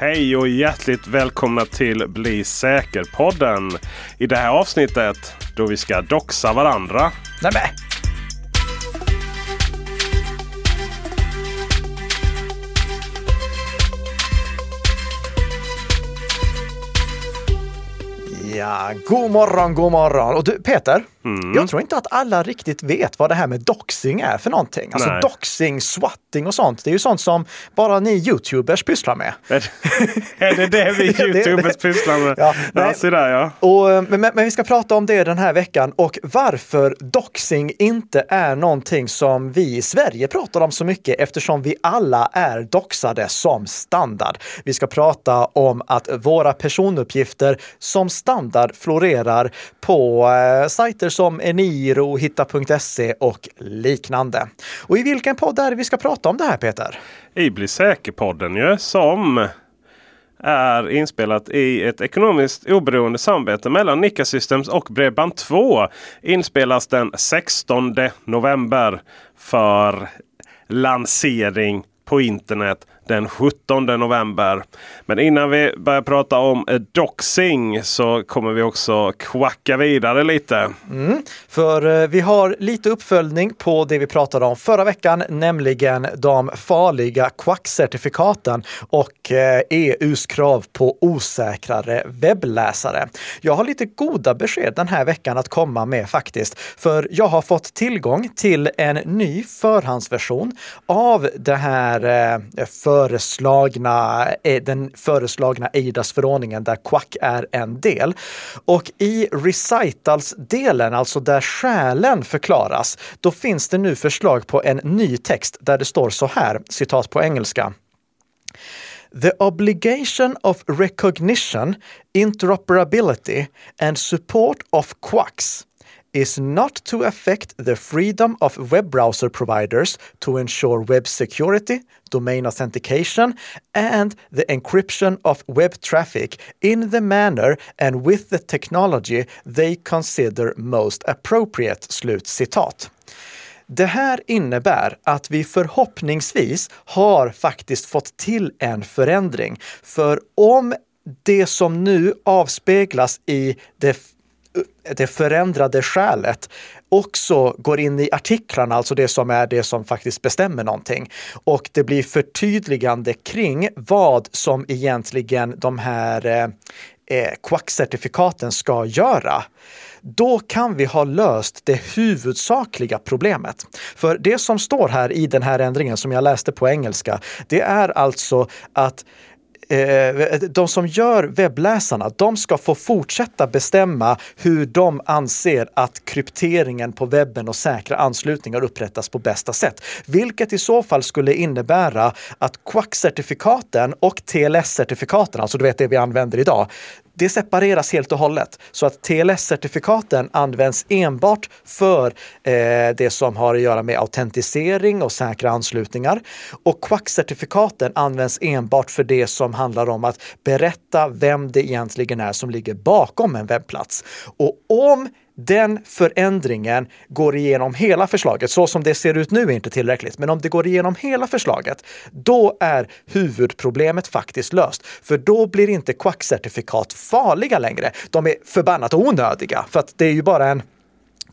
Hej och hjärtligt välkomna till Bli säker-podden. I det här avsnittet då vi ska doxa varandra. Nämen! Ja, god morgon, god morgon. Och du Peter, Mm. jag tror inte att alla riktigt vet vad det här med doxing är för någonting. Alltså Nej. doxing, swatting och sånt. Det är ju sånt som bara ni YouTubers pysslar med. Är det- det vi YouTubers pysslar med? Ja, Ja, nej. se där ja. Och, eh, men, men vi ska prata om det den här veckan och varför doxing inte är någonting som vi i Sverige pratar om så mycket eftersom vi alla är doxade som standard. Vi ska prata om att våra personuppgifter som standard florerar på eh, sajter som Eniro, Hitta.se och liknande. Och i vilken podd är det vi ska prata om det här Peter? I Bli säker-podden ju som är inspelat i ett ekonomiskt oberoende samarbete mellan Nika Systems och Bredband2. Inspelas den 16 november för lansering på internet den 17 november. Men innan vi börjar prata om eh, doxing så kommer vi också kvacka vidare lite. Mm, för eh, vi har lite uppföljning på det vi pratade om förra veckan, nämligen de farliga Quack-certifikaten och eh, e EUs krav på osäkrare webbläsare. Jag har lite goda besked den här veckan att komma med faktiskt, för jag har fått tillgång till en ny förhandsversion av det här för föreslagna, eh, den föreslagna EIDAS-förordningen där Quack är en del. Och i recitals-delen, alltså där skälen förklaras, då finns det nu förslag på en ny text där det står så här, citat på engelska. The obligation of recognition, interoperability and support of quacks is not to affect the freedom of web browser providers to ensure web security, domain authentication, and the encryption of web traffic in the manner and with the technology they consider most appropriate. Slut citat. Det här innebär att vi förhoppningsvis har faktiskt fått till en förändring. För om det som nu avspeglas i det, det förändrade skälet också går in i artiklarna, alltså det som är det som faktiskt bestämmer någonting. Och det blir förtydligande kring vad som egentligen de här eh, eh, Quack-certifikaten ska göra då kan vi ha löst det huvudsakliga problemet. För det som står här i den här ändringen som jag läste på engelska, det är alltså att eh, de som gör webbläsarna, de ska få fortsätta bestämma hur de anser att krypteringen på webben och säkra anslutningar upprättas på bästa sätt. Vilket i så fall skulle innebära att Quack-certifikaten och TLS-certifikaten, alltså du vet det vi använder idag, det separeras helt och hållet så att TLS-certifikaten används enbart för eh, det som har att göra med autentisering och säkra anslutningar. Och Quack-certifikaten används enbart för det som handlar om att berätta vem det egentligen är som ligger bakom en webbplats. Och om den förändringen går igenom hela förslaget, så som det ser ut nu är inte tillräckligt, men om det går igenom hela förslaget, då är huvudproblemet faktiskt löst. För då blir inte Quack-certifikat farliga längre. De är förbannat onödiga, för att det är ju bara en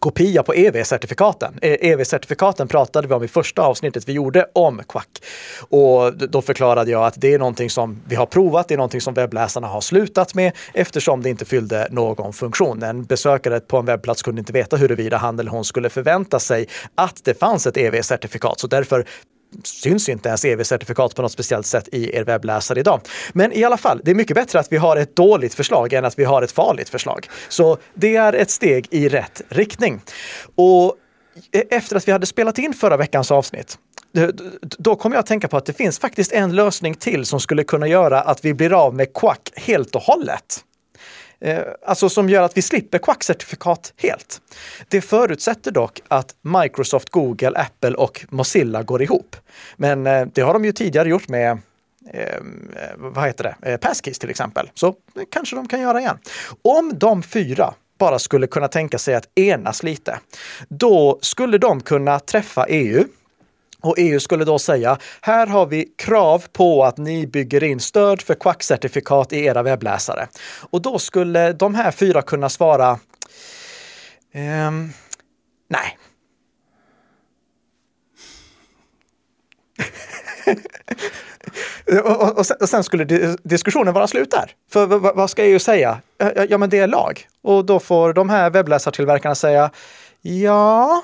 kopia på EV-certifikaten. EV-certifikaten e pratade vi om i första avsnittet vi gjorde om Quack. Och då förklarade jag att det är någonting som vi har provat, det är någonting som webbläsarna har slutat med eftersom det inte fyllde någon funktion. En besökare på en webbplats kunde inte veta huruvida han eller hon skulle förvänta sig att det fanns ett EV-certifikat. Så därför syns inte ens EV-certifikat på något speciellt sätt i er webbläsare idag. Men i alla fall, det är mycket bättre att vi har ett dåligt förslag än att vi har ett farligt förslag. Så det är ett steg i rätt riktning. Och e- efter att vi hade spelat in förra veckans avsnitt, då kom jag att tänka på att det finns faktiskt en lösning till som skulle kunna göra att vi blir av med Quack helt och hållet. Eh, Alltså som gör att vi slipper Quack-certifikat helt. Det förutsätter dock att Microsoft, Google, Apple och Mozilla går ihop. Men eh, det har de ju tidigare gjort med eh, eh vad heter det? Eh, Passkeys till exempel. Så eh, kanske de kan göra igen. Om de fyra bara skulle kunna tänka sig att enas lite, då skulle de kunna träffa EU och EU skulle då säga, här har vi krav på att ni bygger in stöd för Quack-certifikat i era webbläsare. Och då skulle de här fyra kunna svara, ehm, nej. och, och, och, sen skulle diskussionen vara slut där. För vad ska EU säga? Ja, men det är lag. Och då får de här webbläsartillverkarna säga, ja,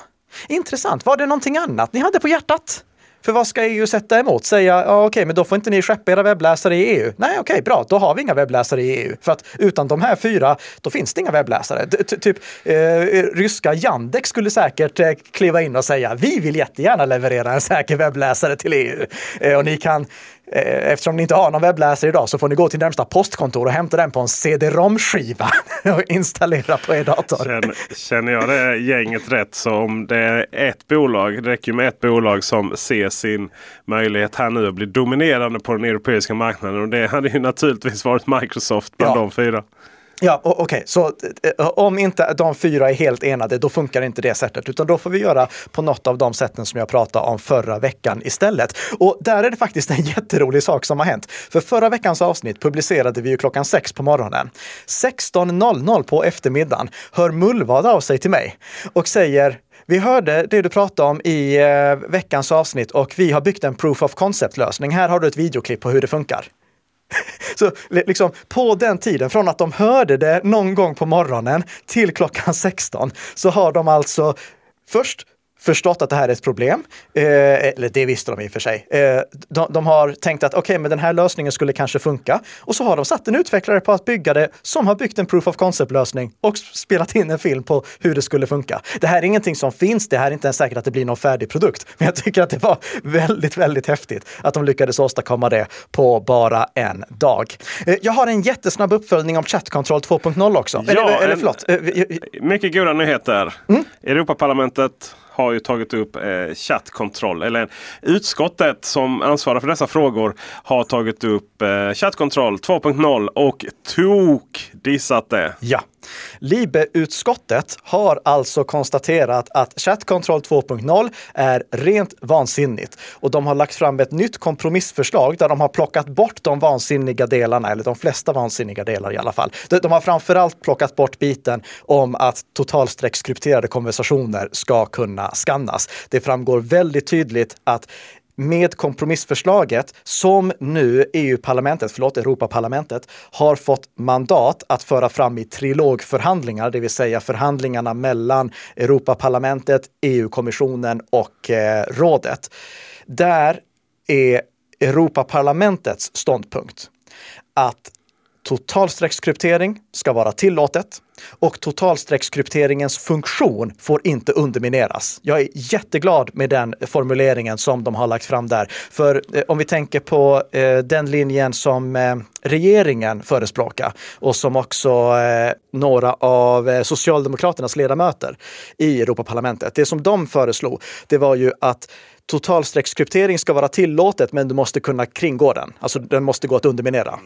intressant. Var det någonting annat ni hade på hjärtat? För vad ska EU sätta emot? Säga, ja, okej, okay, men då får inte ni skeppa era webbläsare i EU. Nej, okej, okay, bra, då har vi inga webbläsare i EU. För att utan de här fyra, då finns det inga webbläsare. T typ eh, eh, ryska Yandex skulle säkert eh, kliva in och säga, vi vill jättegärna leverera en säker webbläsare till EU. Eh, och ni kan eftersom ni inte har någon webbläsare idag så får ni gå till närmsta postkontor och hämta den på en CD-ROM-skiva och installera på er dator. Känner, känner jag det gänget rätt så om det är ett bolag, det räcker med ett bolag som ser sin möjlighet här nu att bli dominerande på den europeiska marknaden. Och det hade ju naturligtvis varit Microsoft bland ja. de fyra. Ja, okej, okay. så eh, eh, om inte de fyra är helt enade, då funkar inte det sättet, utan då får vi göra på något av de sätten som jag pratade om förra veckan istället. Och där är det faktiskt en jätterolig sak som har hänt. För förra veckans avsnitt publicerade vi ju klockan sex på morgonen. 16.00 på eftermiddagen hör Mullvad av sig till mig och säger vi hörde det du pratade om i eh, veckans avsnitt och vi har byggt en proof of concept lösning. Här har du ett videoklipp på hur det funkar. Så liksom på den tiden, från att de hörde det någon gång på morgonen till klockan 16, så har de alltså först förstått att det här är ett problem. Eh, eller det visste de i och för sig. Eh, de, de, har tänkt att okej, okay, men den här lösningen skulle kanske funka. Och så har de satt en utvecklare på att bygga det som har byggt en proof of concept-lösning och spelat in en film på hur det skulle funka. Det här är ingenting som finns. Det här är inte ens säkert att det blir någon färdig produkt. Men jag tycker att det var väldigt, väldigt häftigt att de lyckades åstadkomma det på bara en dag. Eh, jag har en jättesnabb uppföljning om Chat Control 2.0 också. Ja, eller, eller förlåt. Mycket goda nyheter. Mm? Europaparlamentet har ju tagit upp eh, chattkontroll. Eller utskottet som ansvarar för dessa frågor har tagit upp eh, chattkontroll 2.0 och tok dissat det. Ja. LIBE-utskottet har alltså konstaterat att Chat Control 2.0 är rent vansinnigt och de har lagt fram ett nytt kompromissförslag där de har plockat bort de vansinniga delarna, eller de flesta vansinniga delar i alla fall. De har framförallt plockat bort biten om att totalstreckskrypterade konversationer ska kunna skannas. Det framgår väldigt tydligt att med kompromissförslaget som nu EU-parlamentet, förlåt, Europaparlamentet, har fått mandat att föra fram i trilogförhandlingar, det vill säga förhandlingarna mellan Europaparlamentet, EU-kommissionen och eh, rådet. Där är Europaparlamentets ståndpunkt att totalstreckskryptering ska vara tillåtet och totalstreckskrypteringens funktion får inte undermineras. Jag är jätteglad med den formuleringen som de har lagt fram där. För eh, om vi tänker på eh, den linjen som eh, regeringen förespråkar och som också eh, några av eh, Socialdemokraternas ledamöter i Europaparlamentet, det som de föreslog, det var ju att totalstreckskryptering ska vara tillåtet, men du måste kunna kringgå den. Alltså den måste gå att underminera.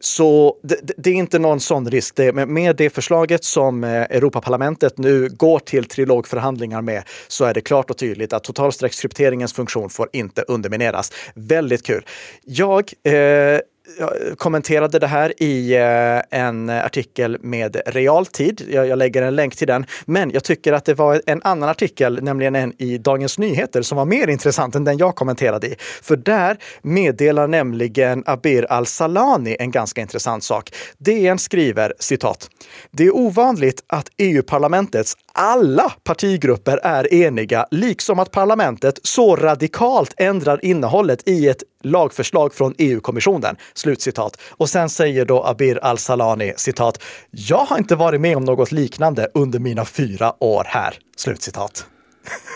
Så det, det är inte någon sån risk. Det, med det förslaget som eh, Europaparlamentet nu går till trilogförhandlingar med så är det klart och tydligt att totalstreckskrypteringens funktion får inte undermineras. Väldigt kul. Jag eh, jag kommenterade det här i eh, en artikel med realtid. Jag, lägger en länk till den. Men jag tycker att det var en annan artikel, nämligen en i Dagens Nyheter, som var mer intressant än den jag kommenterade i. För där meddelar nämligen Abir Al-Salani en ganska intressant sak. DN skriver citat. Det är ovanligt att EU-parlamentets alla partigrupper är eniga, liksom att parlamentet så radikalt ändrar innehållet i ett lagförslag från EU-kommissionen. Slutcitat. Och sen säger då Abir Al-Salani citat. Jag har inte varit med om något liknande under mina fyra år här. Slutcitat.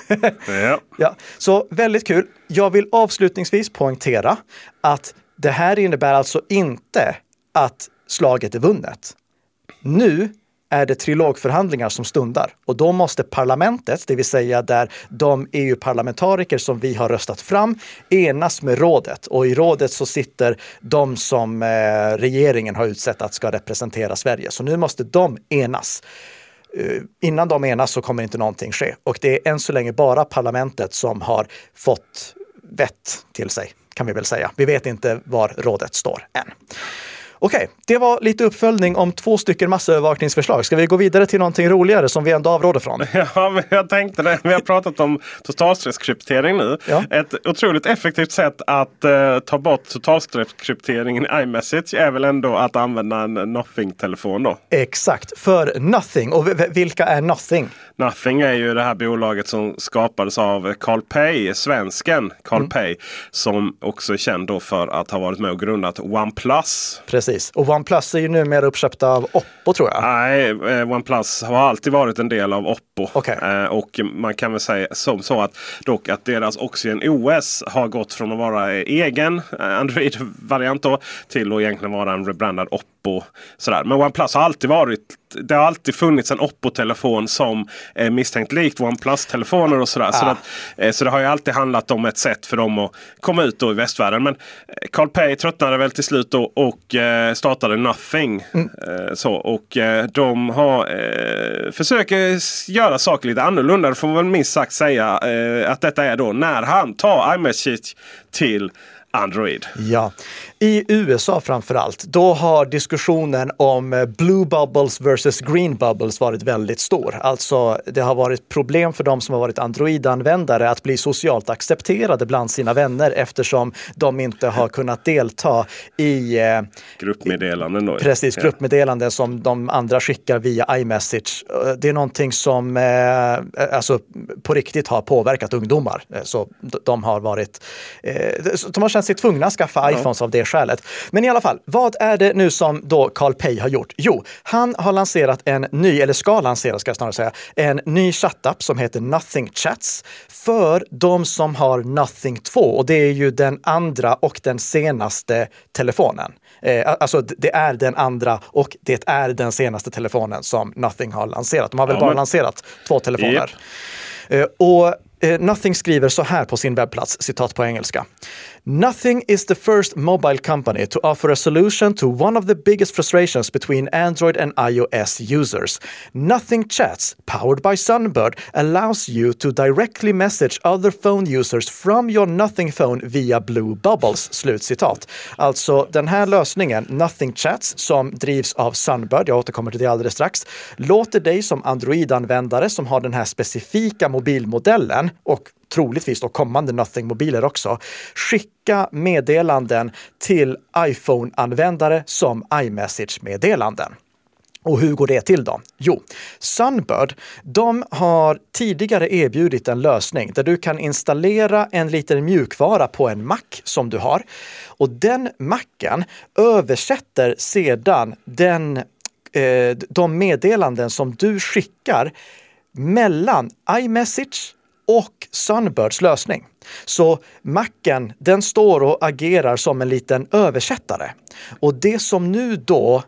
ja. ja. Så väldigt kul. Jag vill avslutningsvis poängtera att det här innebär alltså inte att slaget är vunnet. Nu är det trilogförhandlingar som stundar och då måste parlamentet, det vill säga där de EU-parlamentariker som vi har röstat fram, enas med rådet. Och i rådet så sitter de som eh, regeringen har utsett att ska representera Sverige. Så nu måste de enas. Eh, innan de enas så kommer inte någonting ske. Och det är än så länge bara parlamentet som har fått vett till sig, kan vi väl säga. Vi vet inte var rådet står än. Okej, det var lite uppföljning om två stycken massövervakningsförslag. Ska vi gå vidare till någonting roligare som vi ändå avråder från? Ja, men jag tänkte det. Vi har pratat om totalstresskryptering nu. Ja. Ett otroligt effektivt sätt att eh, ta bort totalstresskrypteringen i iMessage är väl ändå att använda en Nothing-telefon då. Exakt, för Nothing. Och vilka är Nothing? Nothing är ju det här bolaget som skapades av Carl Pei, svensken Carl Mm. Pei. Som också är känd då för att ha varit med och grundat OnePlus. Precis. Och OnePlus är ju numera uppköpta av Oppo tror jag. Nej, eh, OnePlus har alltid varit en del av Oppo. Okej. Eh, och man kan väl säga som så att dock att deras Oxygen OS har gått från att vara egen eh, Android-variant till att egentligen vara en rebrandad Oppo. Sådär. Men OnePlus har alltid varit det har alltid funnits en Oppo-telefon som är misstänkt likt OnePlus-telefoner och sådär. Så, Ah. att, eh, så det har ju alltid handlat om ett sätt för dem att komma ut då i västvärlden. Men eh, Carl Pei tröttnade väl till slut då och eh, startade Nothing. Eh, så, och de har, försöker göra saker lite annorlunda. Det får man väl minst sagt säga att detta är då när han tar iMessage till Android. Ja, i USA framför allt, då har diskussionen om eh, blue bubbles versus green bubbles varit väldigt stor. Alltså, det har varit problem för de som har varit Android-användare att bli socialt accepterade bland sina vänner eftersom de inte har kunnat delta i eh, Gruppmeddelanden då. Precis, Ja. gruppmeddelanden som de andra skickar via iMessage. Eh, Det är någonting som eh, alltså, på riktigt har påverkat ungdomar. Eh, Så de har varit, eh, de har känt sig tvungna att skaffa iPhones av det skälet. Men i alla fall, vad är det nu som då Carl Pei har gjort? Jo, han har lanserat en ny, eller ska lansera ska jag snarare säga, en ny chattapp som heter Nothing Chats för de som har Nothing 2 och det är ju den andra och den senaste telefonen. Eh, alltså det är den andra och det är den senaste telefonen som Nothing har lanserat. De har väl Ja, bara men- lanserat två telefoner. Japp. Eh, och eh, Nothing skriver så här på sin webbplats, citat på engelska. Nothing is the first mobile company to offer a solution to one of the biggest frustrations between Android and iOS users. Nothing Chats, powered by Sunbird, allows you to directly message other phone users from your Nothing phone via Blue Bubbles. Slutcitat. Alltså den här lösningen, Nothing Chats, som drivs av Sunbird, jag återkommer till det alldeles strax, låter dig som Android-användare som har den här specifika mobilmodellen och troligtvis då kommande Nothing-mobiler också, skicka meddelanden till iPhone-användare som iMessage-meddelanden. Och hur går det till då? Jo, Sunbird, de har tidigare erbjudit en lösning där du kan installera en liten mjukvara på en Mac som du har. Och den Macen översätter sedan den, eh, de meddelanden som du skickar mellan iMessage och Sunbirds lösning. Så Macen, den står och agerar som en liten översättare. Och det som nu då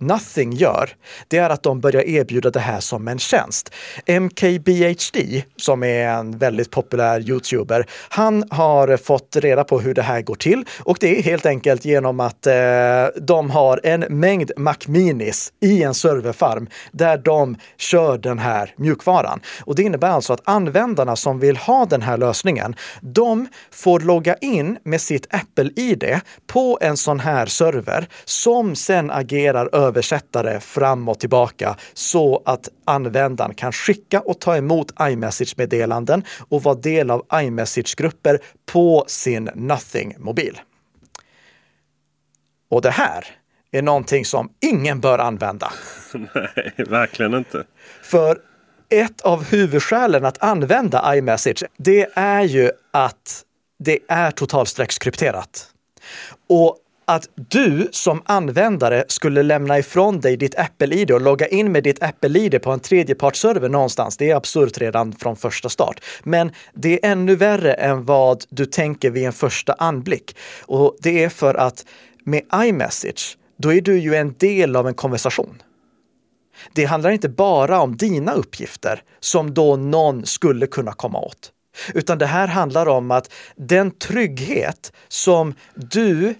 Nothing gör, det är att de börjar erbjuda det här som en tjänst. MKBHD, som är en väldigt populär youtuber, han har fått reda på hur det här går till och det är helt enkelt genom att eh, de har en mängd Mac Minis i en serverfarm där de kör den här mjukvaran. Och det innebär alltså att användarna som vill ha den här lösningen, de får logga in med sitt Apple-ID på en sån här server som sen agerar översättare fram och tillbaka så att användaren kan skicka och ta emot iMessage-meddelanden och vara del av iMessage-grupper på sin Nothing-mobil. Och det här är någonting som ingen bör använda. Nej, verkligen inte. För ett av huvudskälen att använda iMessage, det är ju att det är totalstreckskrypterat. Och att du som användare skulle lämna ifrån dig ditt Apple-id och logga in med ditt Apple-id på en tredjepartsserver någonstans, det är absurt redan från första start. Men det är ännu värre än vad du tänker vid en första anblick. Och det är för att med iMessage, då är du ju en del av en konversation. Det handlar inte bara om dina uppgifter som då någon skulle kunna komma åt. Utan det här handlar om att den trygghet som du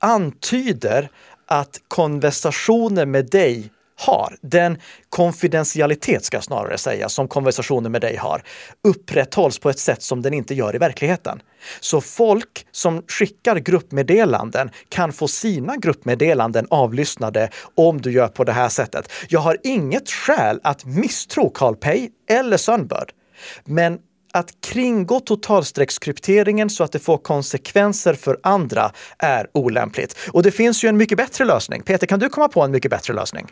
antyder att konversationer med dig har, den konfidentialitet ska jag snarare säga, som konversationer med dig har, upprätthålls på ett sätt som den inte gör i verkligheten. Så folk som skickar gruppmeddelanden kan få sina gruppmeddelanden avlyssnade om du gör på det här sättet. Jag har inget skäl att misstro Carl CarlPay eller Sunbird. Men att kringgå totalstreckskrypteringen så att det får konsekvenser för andra är olämpligt. Och det finns ju en mycket bättre lösning. Peter, kan du komma på en mycket bättre lösning?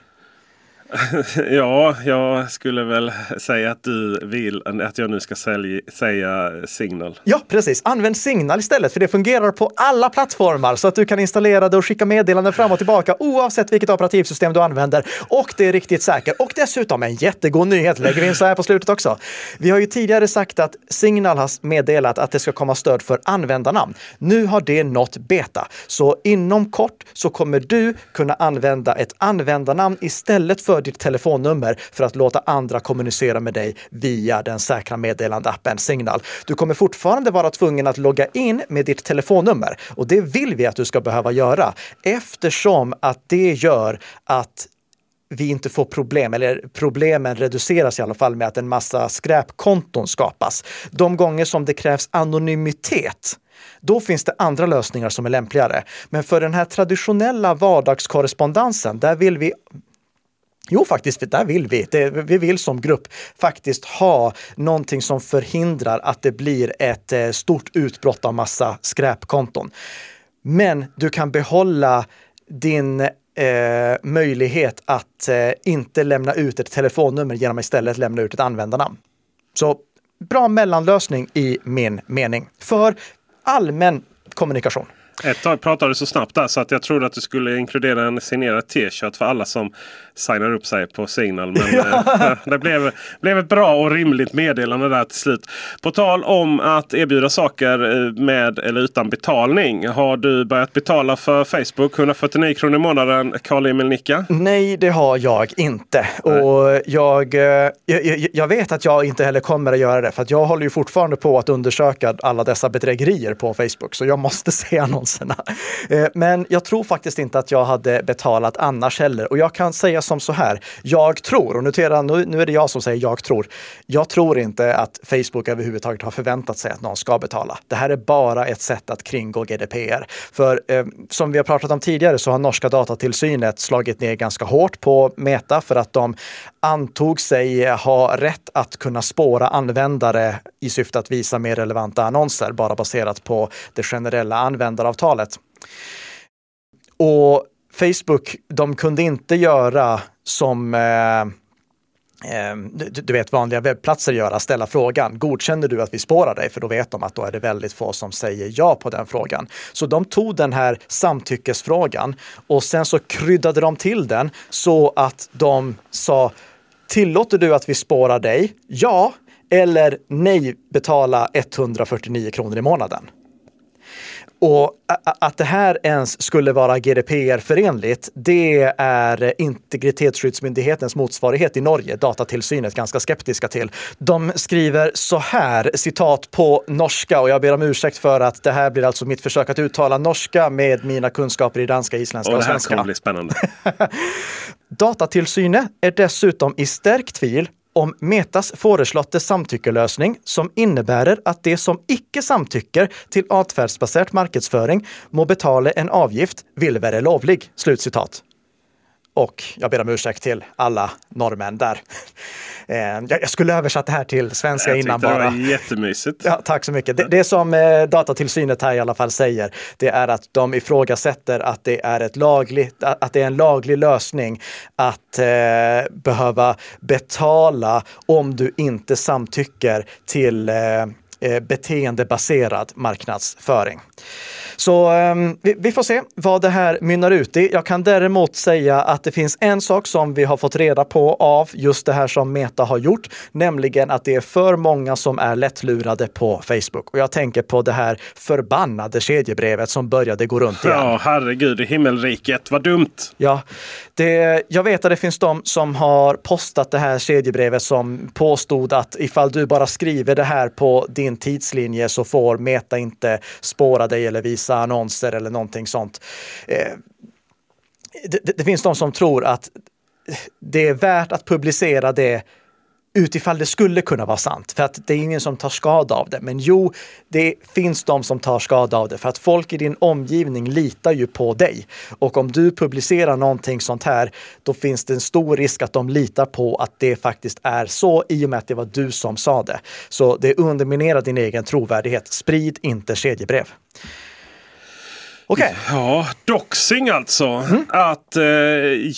ja, jag skulle väl säga att du vill att jag nu ska sälj, säga Signal. Ja, precis. Använd Signal istället, för det fungerar på alla plattformar så att du kan installera det och skicka meddelanden fram och tillbaka oavsett vilket operativsystem du använder. Och det är riktigt säkert. Och dessutom en jättegod nyhet lägger vi in så här på slutet också. Vi har ju tidigare sagt att Signal har meddelat att det ska komma stöd för användarnamn. Nu har det nått beta, så inom kort så kommer du kunna använda ett användarnamn istället för för ditt telefonnummer för att låta andra kommunicera med dig via den säkra meddelandeappen Signal. Du kommer fortfarande vara tvungen att logga in med ditt telefonnummer och det vill vi att du ska behöva göra eftersom att det gör att vi inte får problem, eller problemen reduceras i alla fall med att en massa skräpkonton skapas. De gånger som det krävs anonymitet då finns det andra lösningar som är lämpligare. Men för den här traditionella vardagskorrespondensen, där vill vi Jo, faktiskt, där vill vi. Det, vi vill som grupp faktiskt ha någonting som förhindrar att det blir ett eh, stort utbrott av massa skräpkonton. Men du kan behålla din eh, möjlighet att eh, inte lämna ut ett telefonnummer genom att istället lämna ut ett användarnamn. Så bra mellanlösning i min mening för allmän kommunikation. Ett tag pratade du så snabbt där så att jag trodde att du skulle inkludera en signerad t-shirt för alla som signar upp sig på Signal. Men ja. Eh, det blev, blev ett bra och rimligt meddelande där till slut. På tal om att erbjuda saker eh, med eller utan betalning. Har du börjat betala för Facebook 149 kronor i månaden Karl-Emil Nicka? Nej, det har jag inte. Nej. Och jag, eh, jag, jag, vet att jag inte heller kommer att göra det. För att jag håller ju fortfarande på att undersöka alla dessa bedrägerier på Facebook. Så jag måste se annonserna. Eh, men jag tror faktiskt inte att jag hade betalat annars heller. Och jag kan säga som så här. Jag tror, och notera, nu, nu är det jag som säger jag tror. Jag tror inte att Facebook överhuvudtaget har förväntat sig att någon ska betala. Det här är bara ett sätt att kringgå GDPR. För eh, som vi har pratat om tidigare så har norska datatillsynet slagit ner ganska hårt på Meta för att de antog sig ha rätt att kunna spåra användare i syfte att visa mer relevanta annonser, bara baserat på det generella användaravtalet. Och Facebook, de kunde inte göra som eh, eh, du vet vanliga webbplatser göra, ställa frågan, godkänner du att vi spårar dig? För då vet de att då är det väldigt få som säger ja på den frågan. Så de tog den här samtyckesfrågan och sen så kryddade de till den så att de sa, tillåter du att vi spårar dig? Ja, eller nej, betala 149 kronor i månaden. Och att det här ens skulle vara GDPR-förenligt, det är Integritetsskyddsmyndighetens motsvarighet i Norge, Datatillsynet, ganska skeptiska till. De skriver så här, citat på norska, och jag ber om ursäkt för att det här blir alltså mitt försök att uttala norska med mina kunskaper i danska, isländska och, och svenska. Det här kommer bli spännande. Datatillsynet är dessutom i stärkt tvil om Metas föreslåtte samtyckelösning som innebär att de som icke samtycker till atferdsbasert marknadsföring må betala en avgift, vill vara lovlig. Slutcitat. Och jag ber om ursäkt till alla norrmän där. Eh, jag skulle översatt det här till svenska jag innan bara. Det var jättemysigt. Ja, tack så mycket. Det, det som eh, datatillsynet här i alla fall säger, det är att de ifrågasätter att det är, ett lagligt, att det är en laglig lösning att eh, behöva betala om du inte samtycker till eh, eh beteendebaserad marknadsföring. Så um, vi, vi, får se vad det här mynnar ut i. Jag kan däremot säga att det finns en sak som vi har fått reda på av just det här som Meta har gjort, nämligen att det är för många som är lättlurade på Facebook. Och jag tänker på det här förbannade kedjebrevet som började gå runt igen. Ja, herregud i himmelriket, vad dumt! Ja, det, jag vet att det finns de som har postat det här kedjebrevet som påstod att ifall du bara skriver det här på din tidslinje så får Meta inte spåra dig eller visa annonser eller någonting sånt. Eh, det, det, det, finns de som tror att det är värt att publicera det utifall det skulle kunna vara sant. För att det är ingen som tar skada av det. Men jo, det finns de som tar skada av det. För att folk i din omgivning litar ju på dig. Och om du publicerar någonting sånt här, då finns det en stor risk att de litar på att det faktiskt är så i och med att det var du som sa det. Så det underminerar din egen trovärdighet. Sprid inte kedjebrev. Okej. Okay. Ja, doxing alltså. Mm. Att eh,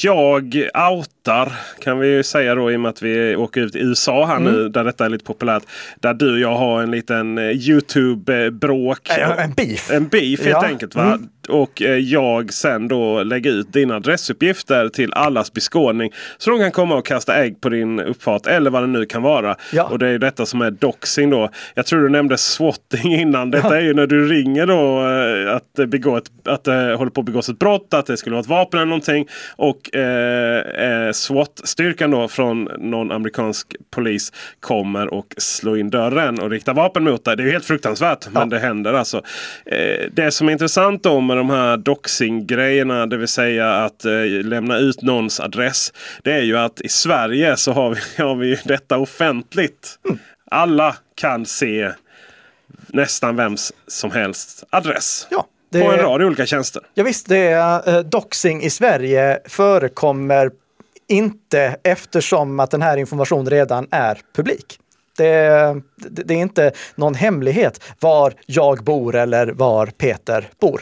jag outar kan vi ju säga då i och med att vi åker ut i USA här mm. nu där detta är lite populärt. Där du och jag har en liten eh, Youtube-bråk. En beef. En beef helt ja. enkelt. Va? Mm och eh, jag sen då lägger ut dina adressuppgifter till allas beskådning. Så de kan komma och kasta ägg på din uppfart eller vad det nu kan vara. Ja. Och det är detta som är doxing då. Jag tror du nämnde swatting innan. Detta är ju när du ringer då eh, att, begå ett, att det håller på att begås ett brott. Att det skulle vara ett vapen eller någonting. Och eh, eh SWAT-styrkan då från någon amerikansk polis kommer och slår in dörren och riktar vapen mot dig. Det är helt fruktansvärt. Ja. Men det händer alltså. Eh, det som är intressant då med de här doxing-grejerna, det vill säga att eh, lämna ut någons adress. Det är ju att i Sverige så har vi, har vi detta offentligt. Mm. Alla kan se nästan vems som helst adress. Ja. Det, på en rad olika tjänster. Ja, visst, det är, eh, doxing i Sverige förekommer inte eftersom att den här informationen redan är publik. Det, det, är inte någon hemlighet var jag bor eller var Peter bor.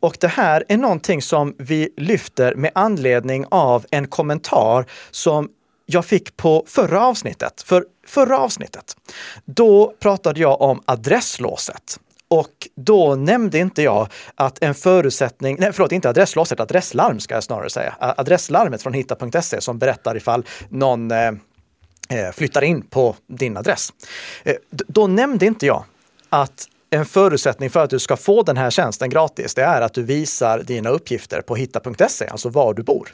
Och det här är någonting som vi lyfter med anledning av en kommentar som jag fick på förra avsnittet. För förra avsnittet, då pratade jag om adresslåset. Och då nämnde inte jag att en förutsättning, nej förlåt, inte adresslåset, adresslarm ska jag snarare säga. Adresslarmet från hitta.se som berättar ifall någon eh, Eh, flyttar in på din adress. Eh, då nämnde inte jag att en förutsättning för att du ska få den här tjänsten gratis, det är att du visar dina uppgifter på hitta.se, alltså var du bor.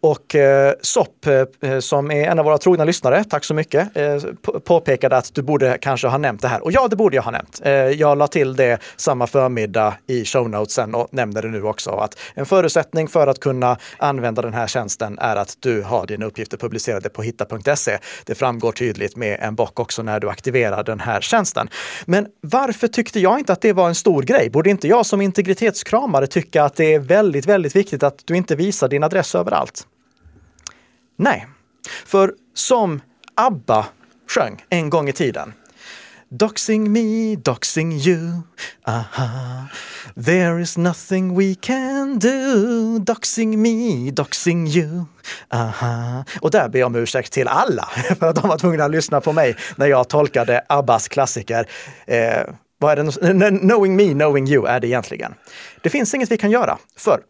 Och eh, SOP, eh, eh, som är en av våra trogna lyssnare, tack så mycket, eh, påpekade att du borde kanske ha nämnt det här. Och ja, det borde jag ha nämnt. Eh, jag la till det samma förmiddag i show notesen och nämner det nu också. Att en förutsättning för att kunna använda den här tjänsten är att du har dina uppgifter publicerade på hitta.se. Det framgår tydligt med en bock också när du aktiverar den här tjänsten. Men varför tyckte jag inte att det var en stor grej? Borde inte jag som integritetskramare tycka att det är väldigt, väldigt viktigt att du inte visar din adress överallt? Nej, för som ABBA sjöng en gång i tiden. Doxing me, doxing you, aha. There is nothing we can do. Doxing me, doxing you, aha. Och där ber jag om ursäkt till alla för att de var tvungna att lyssna på mig när jag tolkade Abbas klassiker. Eh, vad är det? Knowing me, knowing you är det egentligen. Det finns inget vi kan göra, för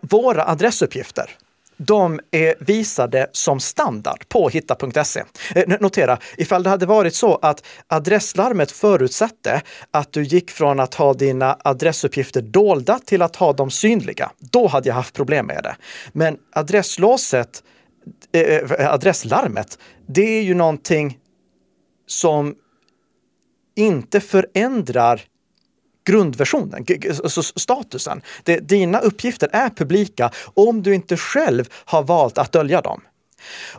våra adressuppgifter, de är visade som standard på hitta.se. Eh, notera, ifall det hade varit så att adresslarmet förutsatte att du gick från att ha dina adressuppgifter dolda till att ha dem synliga, då hade jag haft problem med det. Men adresslåset, äh, adresslarmet, det är ju någonting som inte förändrar grundversionen, alltså statusen. Det, dina uppgifter är publika om du inte själv har valt att dölja dem.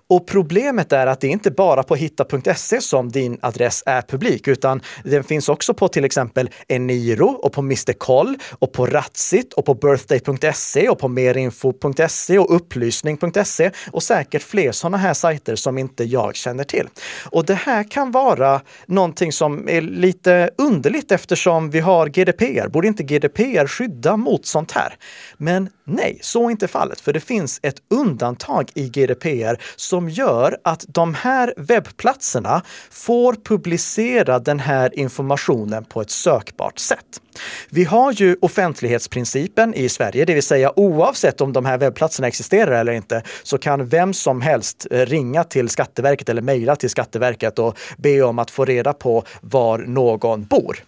Och problemet är att det inte bara på hitta.se som din adress är publik, utan den finns också på till exempel Eniro och på Mr Koll och på Ratsit och på birthday.se och på merinfo.se och upplysning.se och säkert fler sådana här sajter som inte jag känner till. Och det här kan vara någonting som är lite underligt eftersom vi har GDPR. Borde inte GDPR skydda mot sånt här? Men nej, så är inte fallet, för det finns ett undantag i GDPR som gör att de här webbplatserna får publicera den här informationen på ett sökbart sätt. Vi har ju offentlighetsprincipen i Sverige, det vill säga oavsett om de här webbplatserna existerar eller inte så kan vem som helst eh, ringa till Skatteverket eller mejla till Skatteverket och be om att få reda på var någon bor.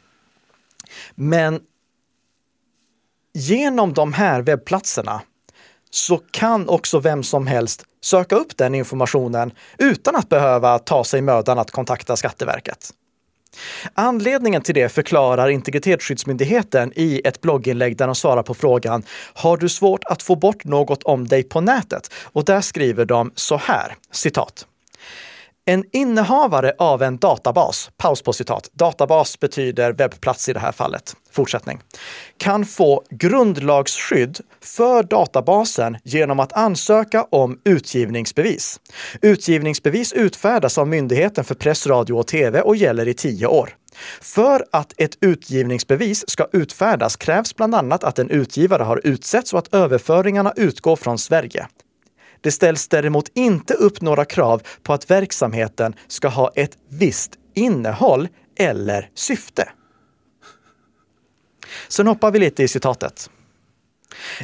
Men genom de här webbplatserna så kan också vem som helst söka upp den informationen utan att behöva ta sig mödan att kontakta Skatteverket. Anledningen till det förklarar Integritetsskyddsmyndigheten i ett blogginlägg där de svarar på frågan Har du svårt att få bort något om dig på nätet? Och där skriver de så här, citat. En innehavare av en databas, paus på citat, databas betyder webbplats i det här fallet, fortsättning, kan få grundlagsskydd för databasen genom att ansöka om utgivningsbevis. Utgivningsbevis utfärdas av Myndigheten för press, radio och tv och gäller i tio år. För att ett utgivningsbevis ska utfärdas krävs bland annat att en utgivare har utsetts och att överföringarna utgår från Sverige. Det ställs däremot inte upp några krav på att verksamheten ska ha ett visst innehåll eller syfte. Sen hoppar vi lite i citatet.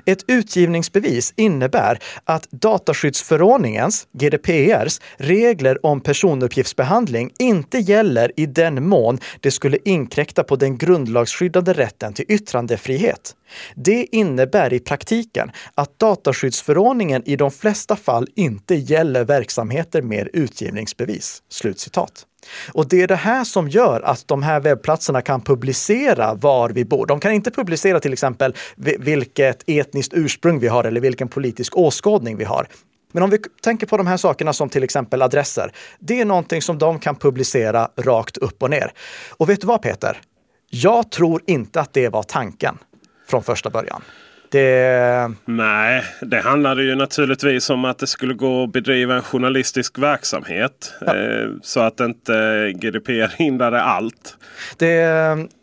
Ett utgivningsbevis innebär att dataskyddsförordningens, GDPRs, regler om personuppgiftsbehandling inte gäller i den mån det skulle inkräkta på den grundlagsskyddade rätten till yttrandefrihet. Det innebär i praktiken att dataskyddsförordningen i de flesta fall inte gäller verksamheter med utgivningsbevis. Slutcitat. Och det är det här som gör att de här webbplatserna kan publicera var vi bor. De kan inte publicera till exempel vilket etniskt ursprung vi har eller vilken politisk åskådning vi har. Men om vi tänker på de här sakerna som till exempel adresser. Det är någonting som de kan publicera rakt upp och ner. Och vet du vad Peter? Jag tror inte att det var tanken från första början. Det... Nej, det handlade ju naturligtvis om att det skulle gå att bedriva en journalistisk verksamhet. Ja. Eh, så att inte GDPR hindrade allt. Det,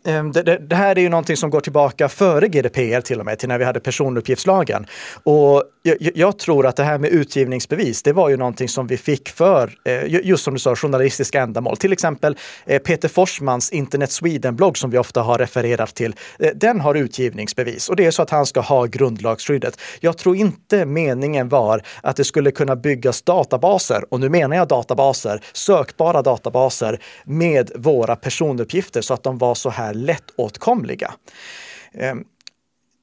eh, det, det, här är ju någonting som går tillbaka före GDPR till och med, till när vi hade personuppgiftslagen. Och jag, jag tror att det här med utgivningsbevis, det var ju någonting som vi fick för, eh, just som du sa, journalistiska ändamål. Till exempel Peter Forsmans Internet Sweden-blogg som vi ofta har refererat till. Den har utgivningsbevis och det är så att han ska ha ha grundlagsskyddet. Jag tror inte meningen var att det skulle kunna byggas databaser, och nu menar jag databaser, sökbara databaser med våra personuppgifter så att de var så här lättåtkomliga. Ehm,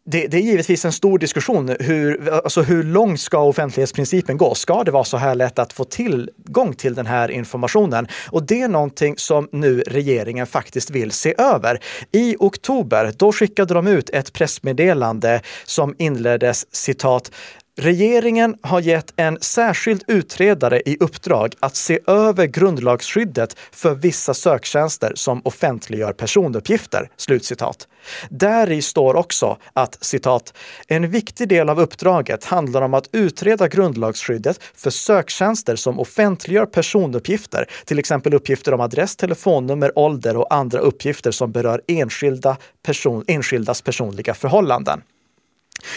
det, det, är givetvis en stor diskussion. Hur, alltså hur långt ska offentlighetsprincipen gå? Ska det vara så här lätt att få tillgång till den här informationen? Och det är någonting som nu regeringen faktiskt vill se över. I oktober, då skickade de ut ett pressmeddelande som inleddes citat Regeringen har gett en särskild utredare i uppdrag att se över grundlagsskyddet för vissa söktjänster som offentliggör personuppgifter. Slutcitat. Där i står också att citat, en viktig del av uppdraget handlar om att utreda grundlagsskyddet för söktjänster som offentliggör personuppgifter, till exempel uppgifter om adress, telefonnummer, ålder och andra uppgifter som berör enskilda person, enskildas personliga förhållanden.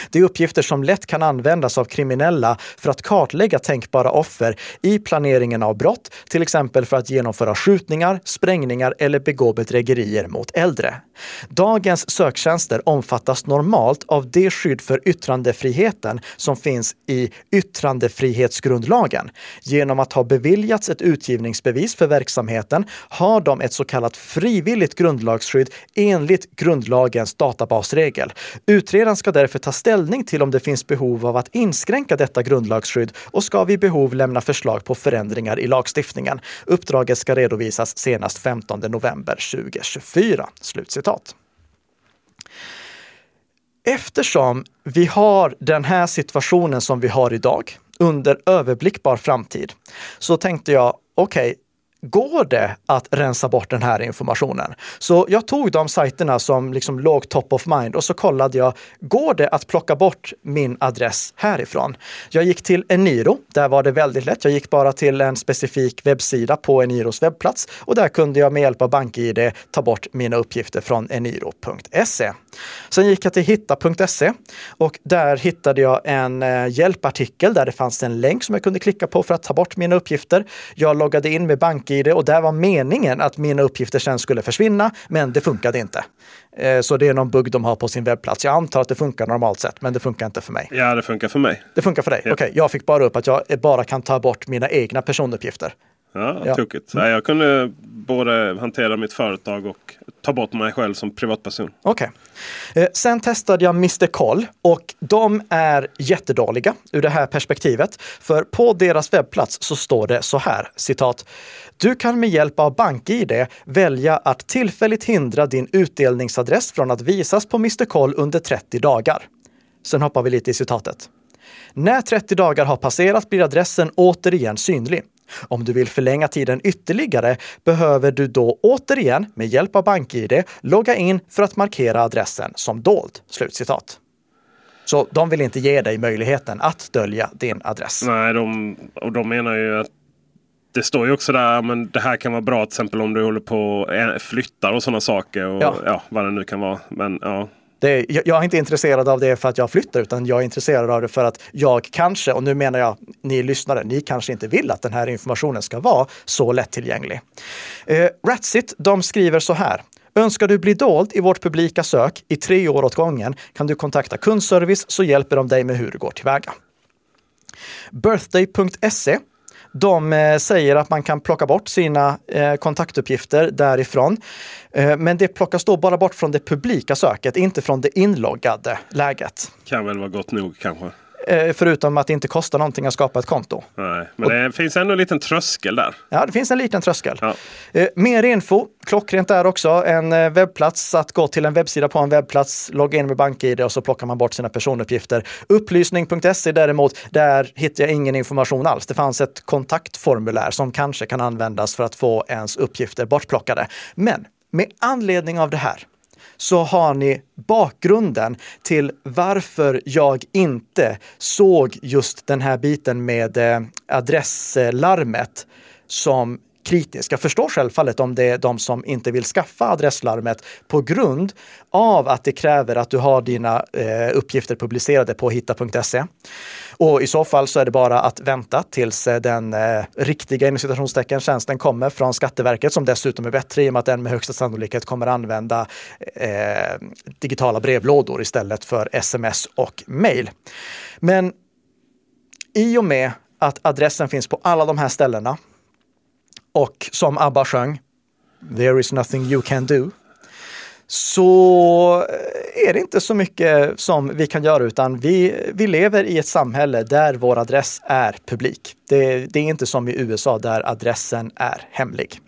Det är uppgifter som lätt kan användas av kriminella för att kartlägga tänkbara offer i planeringen av brott, till exempel för att genomföra skjutningar, sprängningar eller begå bedrägerier mot äldre. Dagens söktjänster omfattas normalt av det skydd för yttrandefriheten som finns i yttrandefrihetsgrundlagen. Genom att ha beviljats ett utgivningsbevis för verksamheten har de ett så kallat frivilligt grundlagsskydd enligt grundlagens databasregel. Utredaren ska därför ta ställning till om det finns behov av att inskränka detta grundlagsskydd och ska vid behov lämna förslag på förändringar i lagstiftningen. Uppdraget ska redovisas senast 15 november 2024. Slutcitat. Eftersom vi har den här situationen som vi har idag under överblickbar framtid så tänkte jag, okej, okay, går det att rensa bort den här informationen? Så jag tog de sajterna som liksom låg top of mind och så kollade jag, går det att plocka bort min adress härifrån? Jag gick till Eniro, där var det väldigt lätt. Jag gick bara till en specifik webbsida på Eniros webbplats och där kunde jag med hjälp av BankID ta bort mina uppgifter från eniro.se. Sen gick jag till hitta.se och där hittade jag en eh, hjälpartikel där det fanns en länk som jag kunde klicka på för att ta bort mina uppgifter. Jag loggade in med BankID och där var meningen att mina uppgifter sen skulle försvinna, men det funkade inte. Eh, så det är någon bugg de har på sin webbplats. Jag antar att det funkar normalt sett, men det funkar inte för mig. Ja, det funkar för mig. Det funkar för dig? Ja. Okej, okay, jag fick bara upp att jag bara kan ta bort mina egna personuppgifter. Ja, Ja. tokigt. Nej, jag kunde både hantera mitt företag och ta bort mig själv som privatperson. Okej. Eh, sen testade jag Mr. Koll och de är jättedåliga ur det här perspektivet. För på deras webbplats så står det så här, citat. Du kan med hjälp av BankID välja att tillfälligt hindra din utdelningsadress från att visas på Mr. Koll under 30 dagar. Sen hoppar vi lite i citatet. När 30 dagar har passerat blir adressen återigen synlig. Om du vill förlänga tiden ytterligare behöver du då återigen med hjälp av BankID logga in för att markera adressen som dold. Slutcitat. Så de vill inte ge dig möjligheten att dölja din adress. Nej, de, och de menar ju att det står ju också där men det här kan vara bra till exempel om du håller på flyttar och sådana saker. Och, Ja. ja. vad det nu kan vara. Men ja, Det, jag, jag är inte intresserad av det för att jag flyttar, utan jag är intresserad av det för att jag kanske, och nu menar jag ni lyssnare, ni kanske inte vill att den här informationen ska vara så lättillgänglig. Eh, Ratsit, de skriver så här. Önskar du bli dold i vårt publika sök i tre år åt gången kan du kontakta kundservice så hjälper de dig med hur du går tillväga. Birthday.se de eh, säger att man kan plocka bort sina eh, kontaktuppgifter därifrån. Eh, men det plockas då bara bort från det publika söket, inte från det inloggade läget. kan väl vara gott nog kanske. Eh, förutom att det inte kostar någonting att skapa ett konto. Nej, men det finns ändå en liten tröskel där. Ja, det finns en liten tröskel. Ja. Eh, mer info, klockrent där också, en eh, webbplats, att gå till en webbsida på en webbplats, logga in med BankID och så plockar man bort sina personuppgifter. Upplysning.se däremot, där hittar jag ingen information alls. Det fanns ett kontaktformulär som kanske kan användas för att få ens uppgifter bortplockade. Men med anledning av det här så har ni bakgrunden till varför jag inte såg just den här biten med eh, adresslarmet som kritisk. Jag förstår självfallet om det är de som inte vill skaffa adresslarmet på grund av att det kräver att du har dina eh, uppgifter publicerade på hitta.se. Och i så fall så är det bara att vänta tills eh, den eh, riktiga inom citationstecken tjänsten kommer från Skatteverket som dessutom är bättre i och med att den med högsta sannolikhet kommer använda eh, digitala brevlådor istället för sms och mail. Men i och med att adressen finns på alla de här ställena och som ABBA sjöng, There is nothing you can do, så eh, är det inte så mycket som vi kan göra, utan vi, vi lever i ett samhälle där vår adress är publik. Det, det är inte som i USA där adressen är hemlig.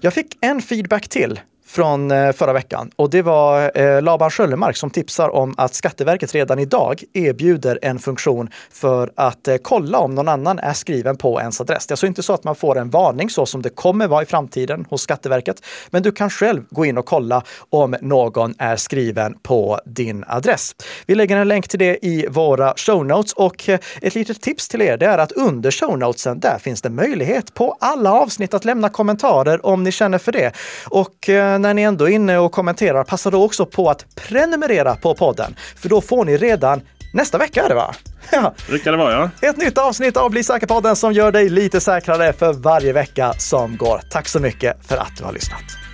Jag fick en feedback till från eh, förra veckan och det var eh, Laban Sköllemark som tipsar om att Skatteverket redan idag erbjuder en funktion för att eh, kolla om någon annan är skriven på ens adress. Det är alltså inte så att man får en varning så som det kommer vara i framtiden hos Skatteverket, men du kan själv gå in och kolla om någon är skriven på din adress. Vi lägger en länk till det i våra show notes och ett litet tips till er det är att under show notesen där finns det möjlighet på alla avsnitt att lämna kommentarer om ni känner för det. Och när ni ändå är inne och kommenterar, passa då också på att prenumerera på podden, för då får ni redan nästa vecka är det va? Ja, Brukar det vara ja. ett nytt avsnitt av Bli säker-podden som gör dig lite säkrare för varje vecka som går. Tack så mycket för att du har lyssnat.